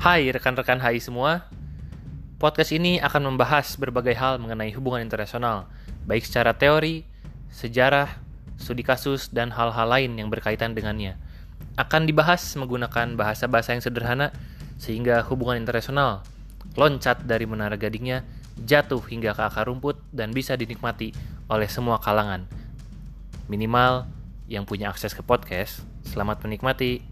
Hai rekan-rekan HI semua. Podcast ini akan membahas berbagai hal mengenai hubungan internasional, baik secara teori, sejarah, studi kasus, dan hal-hal lain yang berkaitan dengannya. Akan dibahas menggunakan bahasa-bahasa yang sederhana sehingga hubungan internasional loncat dari menara gadingnya jatuh hingga ke akar rumput dan bisa dinikmati oleh semua kalangan. Minimal yang punya akses ke podcast, selamat menikmati.